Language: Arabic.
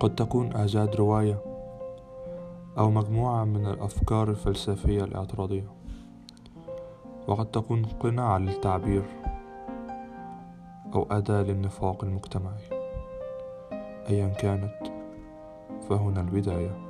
قد تكون إعجاز رواية أو مجموعة من الأفكار الفلسفية الاعتراضية. وقد تكون قناع للتعبير أو أداة للنفاق المجتمعي. أيا كانت فهنا البداية.